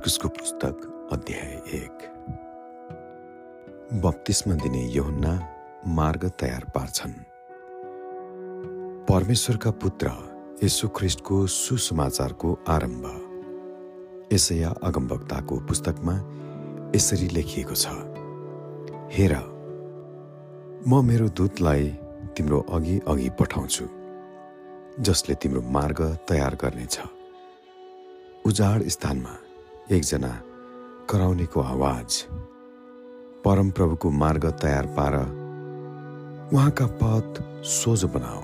मर्कुसको पुस्तक अध्याय एक। बत्तिसमा दिने योहन्ना मार्ग तयार पार्छन्। परमेश्वरका पुत्र यसु ख्रिस्टको सुसमाचारको आरम्भ। यसया अगमवक्ताको पुस्तकमा यसरी लेखिएको छ। हेर म मेरो दूतलाई तिम्रो अघि अघि पठाउँछु जसले तिम्रो मार्ग तयार गर्नेछ। उजाड स्थानमा एकजना कराउनेको आवाज परमप्रभुको मार्ग तयार पार उहाँका पथ सोझो बनाऊ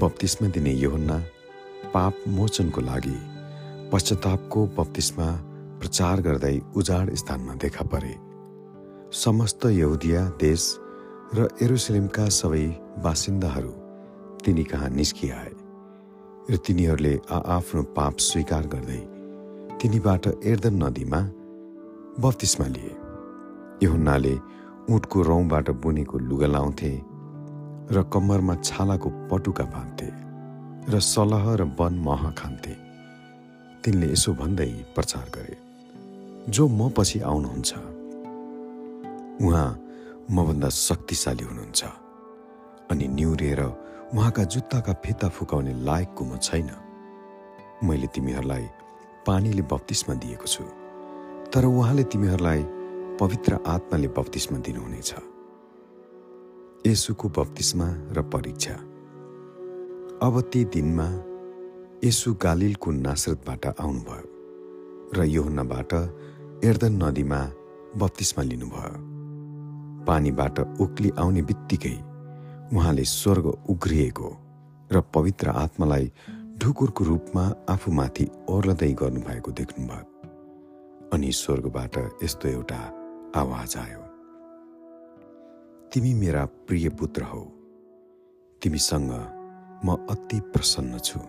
बत्तिसमा दिने योहन्ना पाप मोचनको लागि पश्चातापको बत्तिसमा प्रचार गर्दै उजाड स्थानमा देखा परे। समस्त यहुदिया देश र एरुसलेमका सबै बासिन्दाहरू तिनी कहाँ निस्किआए र तिनीहरूले आआफ्नो पाप स्वीकार गर्दै तिनीबाट एर्दन नदीमा बत्तिसमा लिए। यहुन्नाले उठको रौँबाट बुनेको लुगा लाउँथे र कम्मरमा छालाको पटुका बाँध्थे र सलह र वन मह खान्थे। तिनले यसो भन्दै प्रचार गरे जो म पछि आउनुहुन्छ उहाँ मभन्दा शक्तिशाली हुनुहुन्छ अनि निहुरिएर उहाँका जुत्ताका फित्ता फुकाउने लायकको म छैन। मैले तिमीहरूलाई पानीले बत्तिसमा दिएको छु। तर उहाँले तिमीहरूलाई पवित्र आत्माले बत्तिसमा दिनुहुनेछ। यसुको बत्तिसमा र परीक्षा। अब ती दिनमा यसु गालिलको नासरतबाट आउनुभयो र योहन्नाबाट एर्दन नदीमा बत्तिसमा लिनुभयो। पानीबाट उक्ली आउने बित्तिकै उहाँले स्वर्ग उग्रिएको र पवित्र आत्मालाई ढुकुरको रूपमा आफूमाथि ओर्लदै गर्नुभएको देख्नुभयो। अनि स्वर्गबाट यस्तो एउटा आवाज आयो। तिमी मेरा प्रिय पुत्र हौ। तिमीसँग म अति प्रसन्न छु।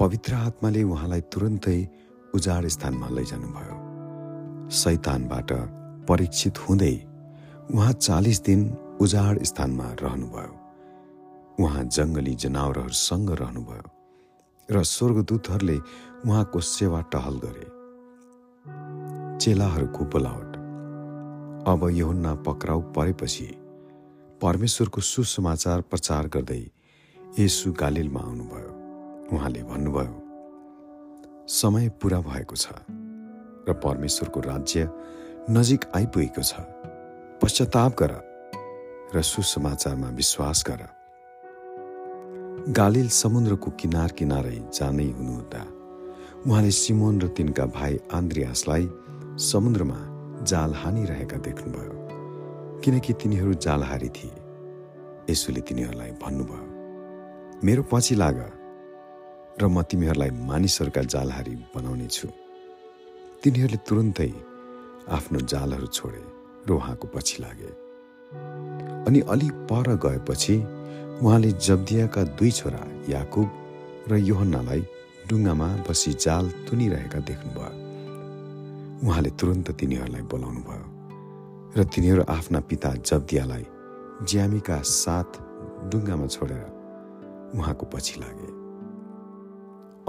पवित्र आत्माले उहाँलाई तुरन्तै उजाड स्थानमा लैजानुभयो। सैतानबाट परीक्षित हुँदै उहाँ चालिस दिन उजाड स्थानमा रहनुभयो। उहाँ जङ्गली जनावरहरूसँग रहनुभयो। र स्वर्गदूतहरूले उहाँको सेवा टहल गरे। चेलाहरूको बोलावट। अब यहुन्ना पक्राउ परेपछि परमेश्वरको सुसमाचार प्रचार गर्दै यसु गालिलमा आउनुभयो। उहाँले भन्नुभयो समय पुरा भएको छ र परमेश्वरको राज्य नजिक आइपुगेको छ। पश्चाताप गर र सुसमाचारमा विश्वास गर। गालिल समुद्रको किनार किनारै जाँदै हुनुहुँदा उहाँले सिमोन र तिनका भाइ आन्द्रियासलाई समुद्रमा जाल हानिरहेका देख्नुभयो किनकि तिनीहरू जालहारी थिए। यसुले तिनीहरूलाई भन्नुभयो मेरो पछि लाग र म तिमीहरूलाई मानिसहरूका जालहारी बनाउने छु तिनीहरूले तुरन्तै आफ्नो जालहरू छोडे र उहाँको पछि लागे अनि अलि पर गएपछि उहाँले जब्दियाका दुई छोरा याकुब र योहन्नालाई डुङ्गामा बसी जाल तुनिरहेका देख्नुभयो। उहाँले तुरन्त तिनीहरूलाई बोलाउनु भयो र तिनीहरू आफ्ना पिता जब्दियालाई ज्यामीका साथ डुङ्गामा छोडेर उहाँको पछि लागे।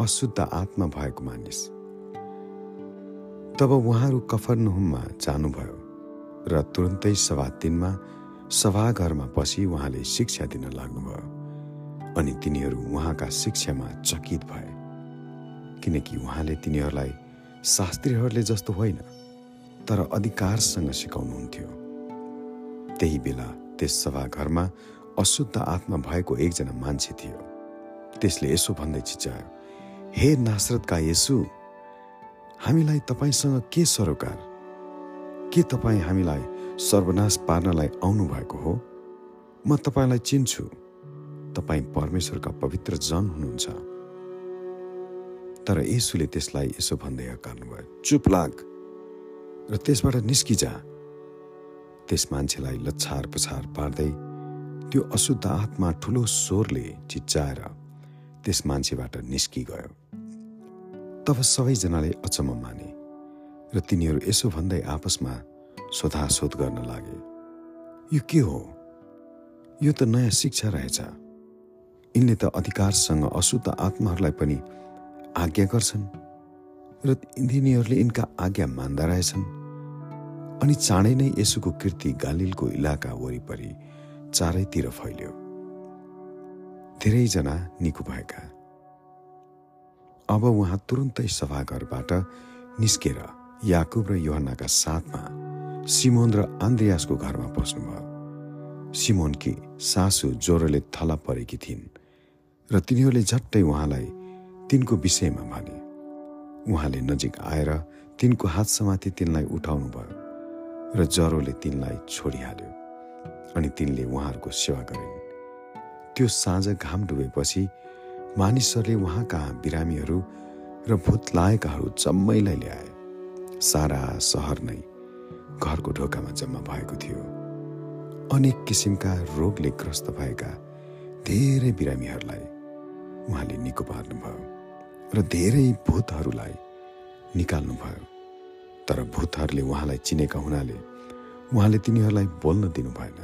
अशुद्ध आत्मा भएको मानिस तब उहाँहरू कफरनुहुममा जानुभयो र तुरन्तै सभा तिनमा सभाघरमा पसी उहाँले शिक्षा दिन लाग्नुभयो अनि तिनीहरू उहाँका शिक्षामा चकित भए। किनकि उहाँले तिनीहरूलाई शास्त्रीहरूले जस्तो होइन तर अधिकारसँग सिकाउनुहुन्थ्यो। त्यही बेला त्यस सभाघरमा अशुद्ध आत्मा भएको एकजना मान्छे थियो। त्यसले यसो भन्दै चिच्यायो हे नासरतका यसु हामीलाई तपाईँसँग के सरोकार? के तपाईँ हामीलाई सर्वनाश पार्नलाई आउनु भएको हो। म तपाईँलाई चिन्छु। तपाईँ परमेश्वरका पवित्र जन हुनुहुन्छ। तर यसुले त्यसलाई यसो भन्दै हकार्नुभयो चुप लाग र त्यसबाट निस्किजा। त्यस मान्छेलाई लच्छार पछार पार्दै त्यो अशुद्ध आत्मा ठुलो स्वरले चिच्चाएर त्यस मान्छेबाट निस्किगयो। तब सबैजनाले अचम्म माने र तिनीहरू यसो भन्दै आपसमा सोधासोध गर्न लागे। यो के हो? यो त नयाँ शिक्षा रहेछ। यिनले त अधिकारसँग अशुद्ध आत्माहरूलाई पनि आज्ञा गर्छन् र तिनीहरूले यिनका आज्ञा मान्दा रहेछन् अनि चाँडै नै यसुको कृति गालिलको इलाका वरिपरि चारैतिर फैल्यो। धेरैजना निको भएका। अब उहाँ तुरुन्तै सभाघरबाट निस्केर याकुब र योहन्नाका साथमा सिमोन र आन्द्रियासको घरमा पस्नुभयो सिमोनकी सासु ज्वरोले थला परेकी थिइन् र तिनीहरूले झट्टै उहाँलाई तिनको विषयमा भने। उहाँले नजिक आएर तिनको हात समाति तिनलाई उठाउनु भयो र ज्वरोले तिनलाई छोडिहाल्यो अनि तिनले उहाँहरूको सेवा गरिन्। त्यो साँझ घाम डुबेपछि मानिसहरूले उहाँ कहाँ बिरामीहरू र भूत लागेकाहरू जम्मैलाई ल्याए। सारा सहर नै घरको ढोकामा जम्मा भएको थियो। अनेक किसिमका रोगले ग्रस्त भएका धेरै बिरामीहरूलाई उहाँले निको पार्नुभयो र धेरै भूतहरूलाई निकाल्नुभयो। तर भूतहरूले उहाँलाई चिनेका हुनाले उहाँले तिनीहरूलाई बोल्न दिनु भएन।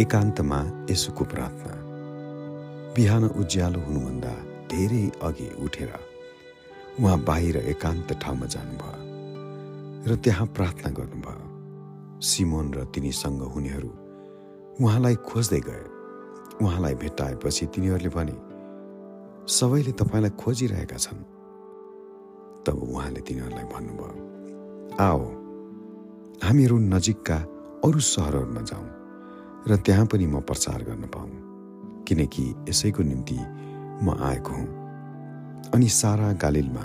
एकान्तमा यसुको प्रार्थना बिहान उज्यालो हुनुभन्दा धेरै अघि उठेर उहाँ बाहिर एकान्त ठाउँमा जानुभयो। र त्यहाँ प्रार्थना गर्नुभयो। सिमोन र तिनीसँग हुनेहरू उहाँलाई खोज्दै गए। उहाँलाई भेट्टाएपछि तिनीहरूले भने सबैले तपाईँलाई खोजिरहेका छन्। तब उहाँले तिनीहरूलाई भन्नुभयो आओ हामीहरू नजिकका अरू सहरहरूमा जाउँ र त्यहाँ पनि म प्रचार गर्न पाऊँ किनकि यसैको निम्ति म आएको हुँ। अनि सारा गालिलमा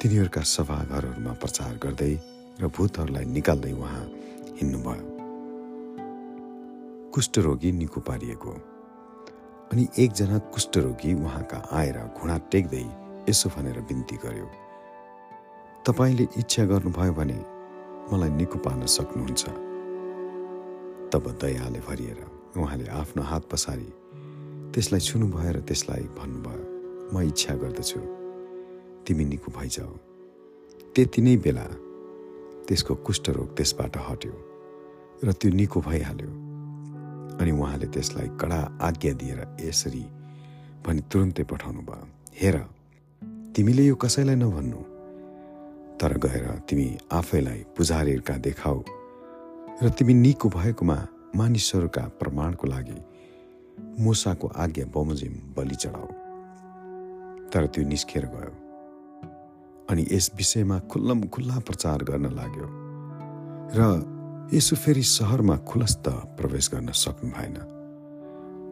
तिनीहरूका सभाघरहरूमा प्रचार गर्दै र भूतहरूलाई निकाल्दै उहाँ हिँड्नुभयो। कुष्ठरोगी निको पारिएको। अनि एकजना कुष्ठरोगी उहाँका आएर घुँडा टेक्दै यसो भनेर बिन्ती गर्यो। तपाईँले इच्छा गर्नुभयो भने मलाई निको पार्न सक्नुहुन्छ तब दयाले भरिएर उहाँले आफ्नो हात पसारी त्यसलाई छुनुभयो र त्यसलाई भन्नुभयो। म इच्छा गर्दछु। तिमी निको भइजाऊ। त्यति नै बेला त्यसको कुष्ठरोग त्यसबाट हट्यो र त्यो निको भइहाल्यो अनि उहाँले त्यसलाई कडा आज्ञा दिएर यसरी भनी तुरुन्तै पठाउनु भयो। हेर तिमीले यो कसैलाई नभन्नु तर गएर तिमी आफैलाई पुजारीहरूका देखाऊ र तिमी निको भएकोमा मानिसहरूका प्रमाणको लागि मुसाको आज्ञा बमोजिम बलि चढाऊ। तर त्यो निस्किएर गयो। अनि यस विषयमा खुल्लम खुल्ला प्रचार गर्न लाग्यो। र यसो फेरि सहरमा खुलस्त प्रवेश गर्न सक्नु भएन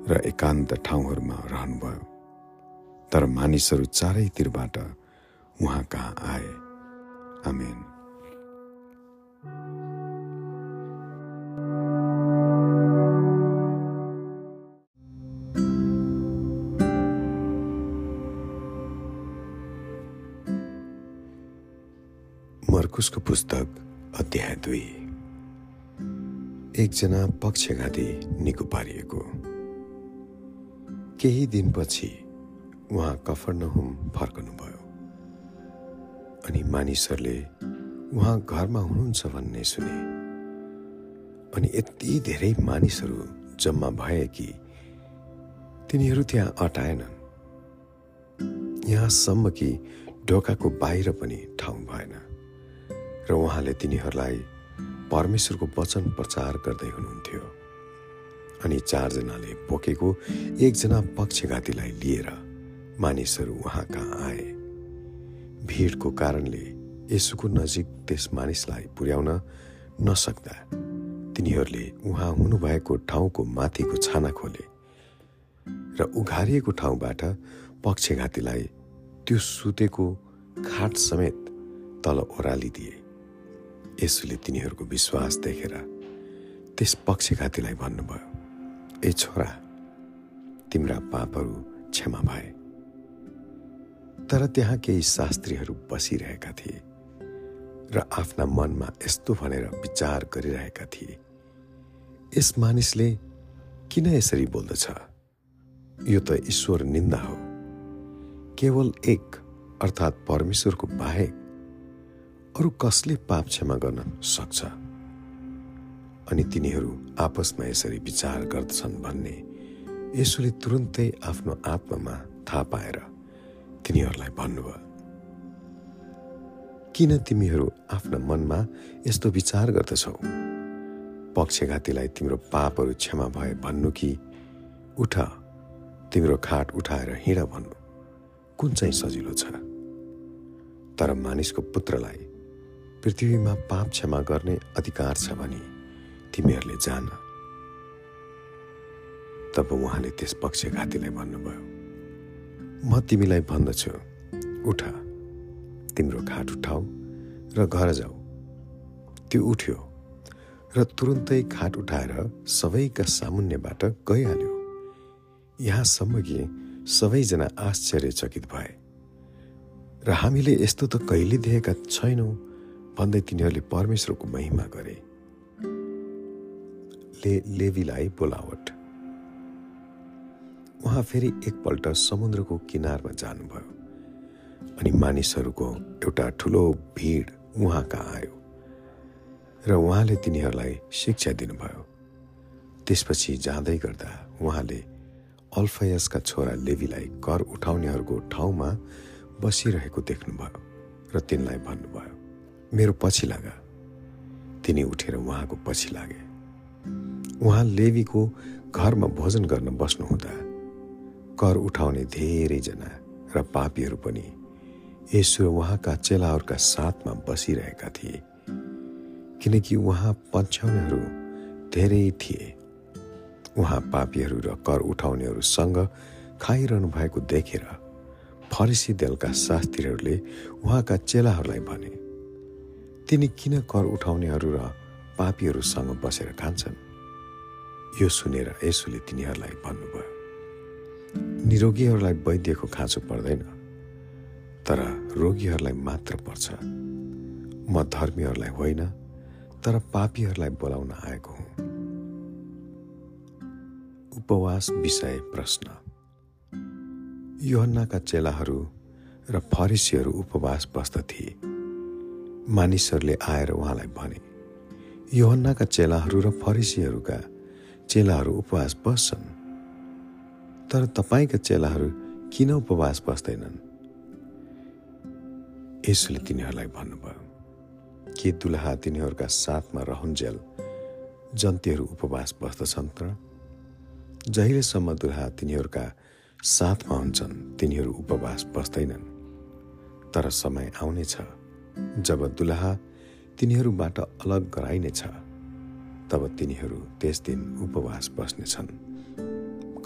र एकान्त ठाउँहरूमा रहनुभयो। तर मानिसहरू चारैतिरबाट उहाँ कहाँ आए? आमेन। मर्कुसको पुस्तक अध्याय दुई। एकजना पक्षघाती निको पारिएको। केही दिनपछि उहाँ कफर्नहुम फर्कनुभयो। अनि मानिसहरूले उहाँ घरमा हुनुहुन्छ भन्ने सुने। अनि यति धेरै मानिसहरू जम्मा भए कि तिनीहरू त्यहाँ अटाएनन्। यहाँसम्म कि ढोकाको बाहिर पनि ठाउँ भएन। र उहाँले तिनीहरूलाई परमेश्वरको वचन प्रचार गर्दै हुनुहुन्थ्यो। अनि चारजनाले बोकेको एकजना पक्षघातीलाई लिएर मानिसहरू उहाँ कहाँ आए। भिडको कारणले यसुको नजिक त्यस मानिसलाई पुर्याउन नसक्दा तिनीहरूले उहाँ हुनुभएको ठाउँको माथिको छाना खोले र उघारिएको ठाउँबाट पक्षघातीलाई त्यो सुतेको खाट समेत तल ओह्रालिदिए। यसुले तिनीहरूको विश्वास देखेर त्यस पक्षघातीलाई भन्नुभयो ए छोरा तिम्रा पापहरू क्षमा भए। तर त्यहाँ केही शास्त्रीहरू बसिरहेका थिए र आफ्ना मनमा यस्तो भनेर विचार गरिरहेका थिए। यस मानिसले किन यसरी बोल्दछ? यो त ईश्वर निन्दा हो। केवल एक अर्थात् परमेश्वरको बाहेक अरू कसले पाप क्षमा गर्न सक्छ? अनि तिनीहरू आपसमा यसरी विचार गर्दछन् भन्ने यसोले तुरुन्तै आफ्नो आत्मामा थाहा पाएर तिनीहरूलाई भन्नुभयो किन तिमीहरू आफ्ना मनमा यस्तो विचार गर्दछौ? पक्षघातीलाई तिम्रो पापहरू क्षमा भए भन्नु कि? उठ तिम्रो खाट उठाएर हिँड भन्नु। कुन चाहिँ सजिलो छ? तर मानिसको पुत्रलाई पृथ्वीमा पाप क्षमा गर्ने अधिकार छ भने तिमीहरूले जान। तब उहाँले त्यस पक्षघातीलाई भन्नुभयो म तिमीलाई भन्दछु। उठ तिम्रो खाट उठाऊ र घर जाऊ। त्यो उठ्यो र तुरुन्तै खाट उठाएर सबैका सामुन्यबाट गइहाल्यो। यहाँसम्म कि सबैजना आश्चर्यचकित भए। र हामीले यस्तो त कहिले देखेका छैनौँ। भन्दै तिनीहरूले परमेश्वरको महिमा गरे। ले लेवीलाई बोलावट। उहाँ फेरि एकपल्ट समुद्रको किनारमा जानुभयो अनि मानिसहरूको एउटा ठुलो भिड उहाँ कहाँ आयो र उहाँले तिनीहरूलाई शिक्षा दिनुभयो। त्यसपछि जाँदै गर्दा उहाँले अल्फयसका छोरा लेवीलाई कर उठाउनेहरूको ठाउँमा बसिरहेको देख्नुभयो र तिनलाई भन्नुभयो मेरो पछि लाग। तिनी उठेर उहाँको पछि लागे। उहाँ लेवीको घरमा भोजन गर्न बस्नुहुँदा कर उठाउने धेरैजना र पापीहरू पनि यसो उहाँका चेलाहरूका साथमा बसिरहेका थिए। किनकि उहाँ पछ्याउनेहरू धेरै थिए। उहाँ पापीहरू र कर उठाउनेहरूसँग खाइरहनु भएको देखेर फरिसी दलका शास्त्रीहरूले उहाँका चेलाहरूलाई भने तिनी किन कर उठाउनेहरू र पापीहरूसँग बसेर खान्छन्? यो सुनेर यसुले तिनीहरूलाई भन्नुभयो निरोगीहरूलाई वैद्यको खाँचो पर्दैन तर रोगीहरूलाई मात्र पर्छ। म धर्मीहरूलाई होइन तर पापीहरूलाई बोलाउन आएको हुँ। उपवास विषय प्रश्न। योहन्नाका चेलाहरू र फरिसीहरू उपवास बस्दथे। मानिसहरूले आएर उहाँलाई भने योहन्नाका चेलाहरू र फरिसीहरूका चेलाहरू उपवास बस्छन्। तर तपाईँका चेलाहरू किन उपवास बस्दैनन्? यसुले तिनीहरूलाई भन्नुभयो के दुलहा तिनीहरूका साथमा रहन्जेल जन्तीहरू उपवास बस्दछन् त? जहिलेसम्म दुलहा तिनीहरूका साथमा हुन्छन् तिनीहरू उपवास बस्दैनन्। तर समय आउनेछ। जब दुलहा तिनीहरूबाट अलग गराइनेछ तब तिनीहरू त्यस दिन उपवास बस्नेछन्।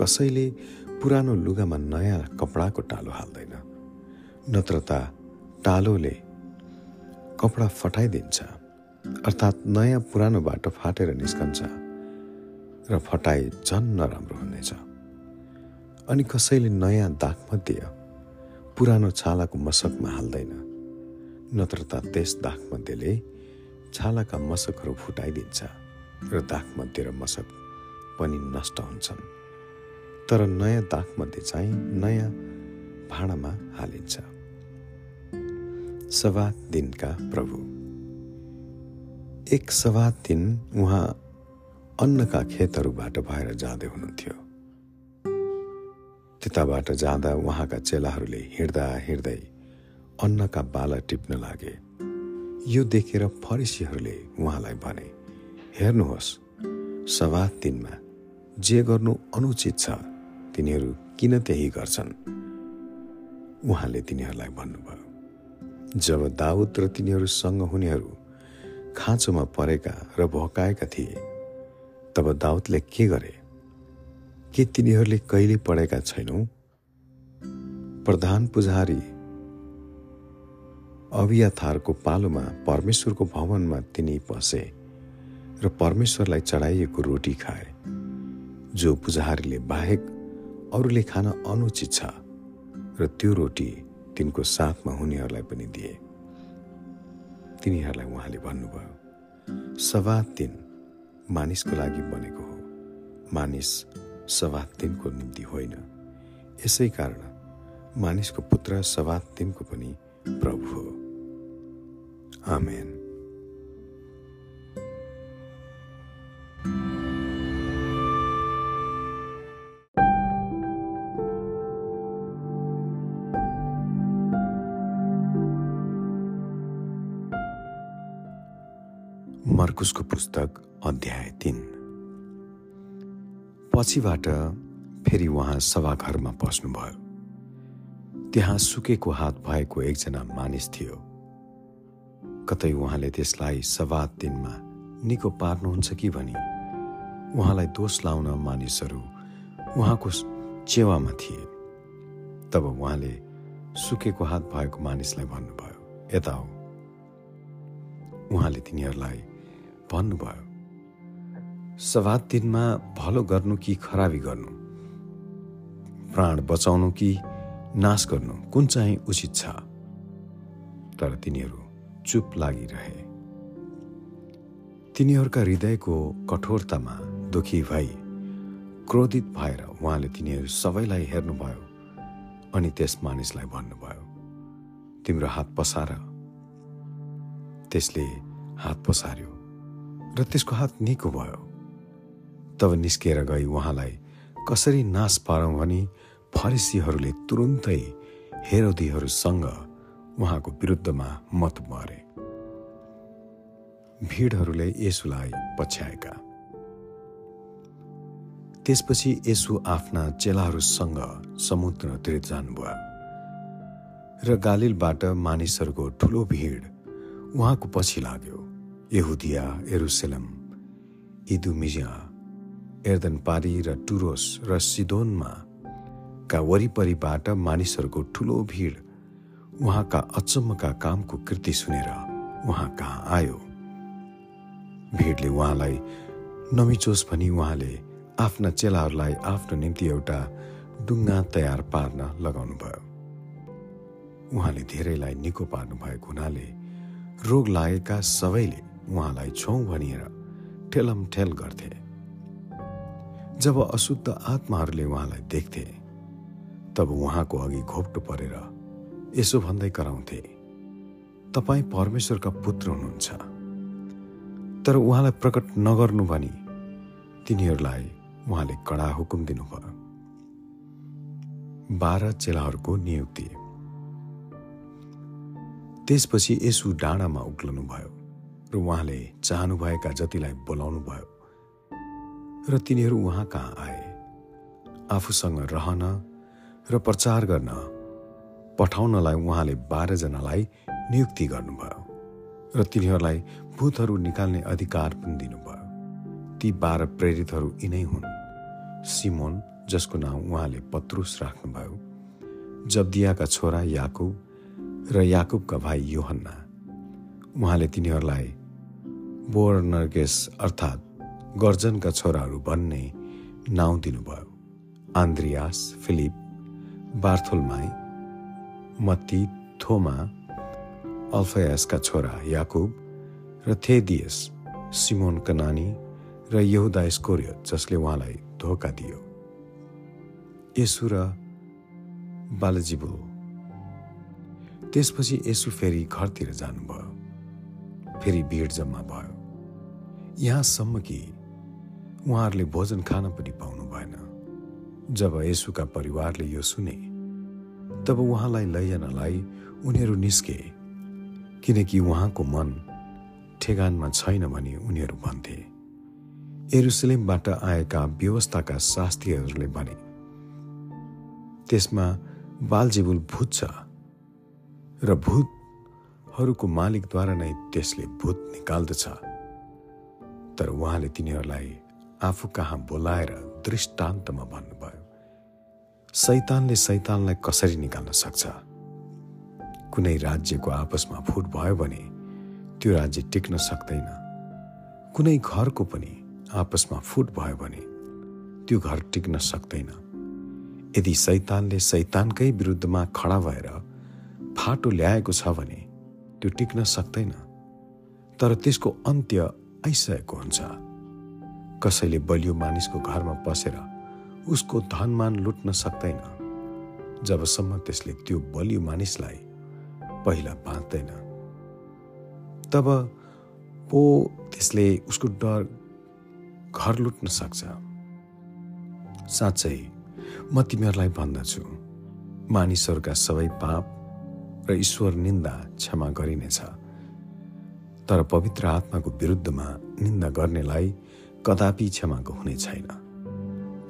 कसैले पुरानो लुगामा नयाँ कपडाको टालो हाल्दैन नत्र त टालोले कपडा फटाइदिन्छ अर्थात् नयाँ पुरानो बाटो फाटेर निस्कन्छ र फटाइ झन् नराम्रो हुनेछ। अनि कसैले नयाँ दागमध्ये पुरानो छालाको मसकमा हाल्दैन नत्र त त्यस दागमध्येले छालाका मसकहरू फुटाइदिन्छ र दागमध्ये र मसक पनि नष्ट हुन्छन्। तर नयाँ दागमध्ये चाहिँ नयाँ भाँडामा हालिन्छ। सवा दिनका प्रभु। एक सवा दिन उहाँ अन्नका खेतहरूबाट भएर जाँदै हुनुहुन्थ्यो। त्यताबाट जाँदा उहाँका चेलाहरूले हिँड्दा हिँड्दै अन्नका बाला टिप्न लागे। यो देखेर फरिसीहरूले उहाँलाई भने हेर्नुहोस् सवा दिनमा जे गर्नु अनुचित छ तिनीहरू किन त्यही गर्छन्? उहाँले तिनीहरूलाई भन्नुभयो जब दाउद र तिनीहरूसँग हुनेहरू खाँचोमा परेका र भोकाएका थिए तब दाउदले के गरे? के तिनीहरूले कहिले पढेका छैनौ? प्रधान पुजारी अभियाथारको पालोमा परमेश्वरको भवनमा तिनी पसे र परमेश्वरलाई चढाइएको रोटी खाए जो पुजारीले बाहेक अरूले खान अनुचित छ र त्यो रोटी तिनको साथमा हुनेहरूलाई पनि दिए। तिनीहरूलाई उहाँले भन्नुभयो सवा दिन मानिसको लागि बनेको हो। मानिस सवा दिनको निम्ति होइन। यसै कारण मानिसको पुत्र सवा दिनको पनि प्रभु आमेन मर्कुसको पुस्तक अध्याय तिन। पछिबाट फेरि उहाँ सभाघरमा पस्नुभयो त्यहाँ सुकेको हात भएको एकजना मानिस थियो। कतै उहाँले त्यसलाई सभा दिनमा निको पार्नुहुन्छ कि भनी उहाँलाई दोष लाउन मानिसहरू उहाँको चेवामा थिए। तब उहाँले सुकेको हात भएको मानिसलाई भन्नुभयो यता हो उहाँले तिनीहरूलाई भन्नुभयो सभा दिनमा भलो गर्नु कि खराबी गर्नु? प्राण बचाउनु कि नाश गर्नु कुन चाहिँ उचित छ? तर तिनीहरू चुप लागिरहे। तिनीहरूका हृदयको कठोरतामा दुखी भई क्रोधित भएर उहाँले तिनीहरू सबैलाई हेर्नुभयो अनि त्यस मानिसलाई भन्नुभयो तिम्रो हात पसार। त्यसले हात पसार्यो र त्यसको हात निको भयो। तब निस्किएर गई उहाँलाई कसरी नाश पारौँ भनी फरिसीहरूले तुरुन्तै हेरोदीहरूसँग उहाँको विरुद्धमा मत मरे। भिडहरूले यसुलाई पछ्याएका। त्यसपछि यसु आफ्ना चेलाहरूसँग समुद्रतिर जानुभयो र गालिलबाट मानिसहरूको ठुलो भिड उहाँको पछि लाग्यो। यहुदिया एरुसेलम इदुमिजा एर्दनपारी र टुरोस र सिदोनमा का वरिपरिबाट मानिसहरूको ठुलो भिड उहाँका अचम्मका कामको कृति सुनेर उहाँ कहाँ आयो? भिडले उहाँलाई नमिचोस् भनी उहाँले आफ्ना चेलाहरूलाई आफ्नो निम्ति एउटा डुङ्गा तयार पार्न लगाउनु भयो उहाँले धेरैलाई निको पार्नु भएको हुनाले रोग लागेका सबैले उहाँलाई छौँ भनिएर ठेलम ठेल गर्थे। जब अशुद्ध आत्माहरूले उहाँलाई देख्थे तब उहाँको अघि घोप्टो परेर यसो भन्दै कराउँथे तपाईँ परमेश्वरका पुत्र हुनुहुन्छ। तर उहाँलाई प्रकट नगर्नु भनी तिनीहरूलाई उहाँले कडा हुकुम दिनुभयो। बाह्र चेलाहरूको नियुक्ति। त्यसपछि यसु डाँडामा उक्लनु भयो र उहाँले चाहनुभएका जतिलाई बोलाउनु भयो र तिनीहरू उहाँ कहाँ आए? आफूसँग रहन र प्रचार गर्न पठाउनलाई उहाँले बाह्रजनालाई नियुक्ति गर्नुभयो र तिनीहरूलाई भूतहरू निकाल्ने अधिकार पनि दिनुभयो। ती बाह्र प्रेरितहरू यिनै हुन्। सिमोन जसको नाउँ उहाँले पत्रुस राख्नुभयो जब्दियाका छोरा याकुब र याकुबका भाइ योहन्ना। उहाँले तिनीहरूलाई बोर्नर्गेस अर्थात् गर्जनका छोराहरू भन्ने नाउँ दिनुभयो। आन्द्रियास फिलिप बार्थोलमाई मत्ती थोमा अल्फयासका छोरा याकुब र थेदियस सिमोनका नानी र यहुदा स्कोरियत जसले उहाँलाई धोका दियो। यसु र बालजिबुल त्यसपछि यसु फेरि घरतिर जानुभयो। फेरि भिड जम्मा भयो। यहाँसम्म कि उहाँहरूले भोजन खान पनि पाउनु जब यसुका परिवारले यो सुने तब उहाँलाई लैजानलाई उनीहरू निस्के किनकि उहाँको मन ठेगानमा छैन भनी उनीहरू भन्थे। एरुसलेमबाट आएका व्यवस्थाका शास्त्रीहरूले भने त्यसमा बालजीबुल भूत छ र भूतहरूको मालिकद्वारा नै त्यसले भूत निकाल्दछ। तर उहाँले तिनीहरूलाई आफू कहाँ बोलाएर दृष्टान्तमा भन्नुभयो। सैतानले सैतानलाई कसरी निकाल्न सक्छ? कुनै राज्यको आपसमा फुट भयो भने त्यो राज्य टिक्न सक्दैन। कुनै घरको पनि आपसमा फुट भयो भने त्यो घर टिक्न सक्दैन। यदि सैतानले सैतानकै विरुद्धमा खडा भएर फाटो ल्याएको छ भने त्यो टिक्न सक्दैन। तर त्यसको अन्त्य आइसकेको हुन्छ। कसैले बलियो मानिसको घरमा पसेर उसको धनमान लुट्न सक्दैन। जबसम्म त्यसले त्यो बलियो मानिसलाई पहिला बाँच्दैन। तब पो त्यसले उसको डर घर लुट्न सक्छ? साँच्चै म तिमीहरूलाई भन्दछु। मानिसहरूका सबै पाप र ईश्वर निन्दा क्षमा गरिनेछ। तर पवित्र आत्माको विरुद्धमा निन्दा गर्नेलाई कदापि क्षमाको हुने छैन।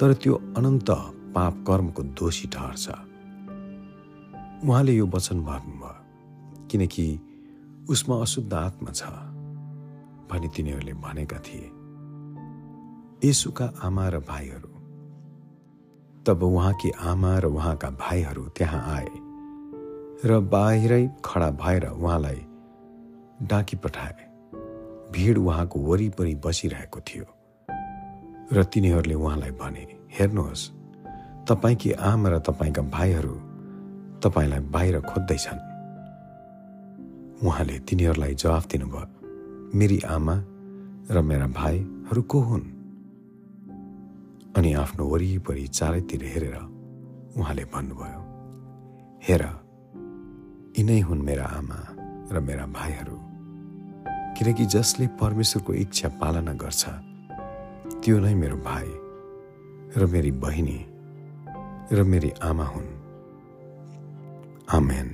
तर त्यो अनन्त पाप कर्मको दोषी ठहर्छ उहाँले यो वचन भन्नुभयो किनकि उसमा अशुद्ध आत्मा छ भनी तिनीहरूले भनेका थिए। यसुका आमा र भाइहरू तब उहाँकी आमा र उहाँका भाइहरू त्यहाँ आए र बाहिरै खडा भएर उहाँलाई डाकी पठाए। भिड उहाँको वरिपरि बसिरहेको थियो। र तिनीहरूले उहाँलाई भने हेर्नुहोस् तपाईँकी आमा र तपाईँका भाइहरू तपाईँलाई बाहिर खोज्दैछन्। उहाँले तिनीहरूलाई जवाफ दिनुभयो मेरी आमा र मेरा भाइहरू को हुन्? अनि आफ्नो वरिपरि चारैतिर हेरेर उहाँले भन्नुभयो हेर यिनै हुन् मेरा आमा र मेरा भाइहरू। किनकि जसले परमेश्वरको इच्छा पालना गर्छ त्यो नै मेरो भाइ र मेरी बहिनी र मेरी आमा हुन् आमेन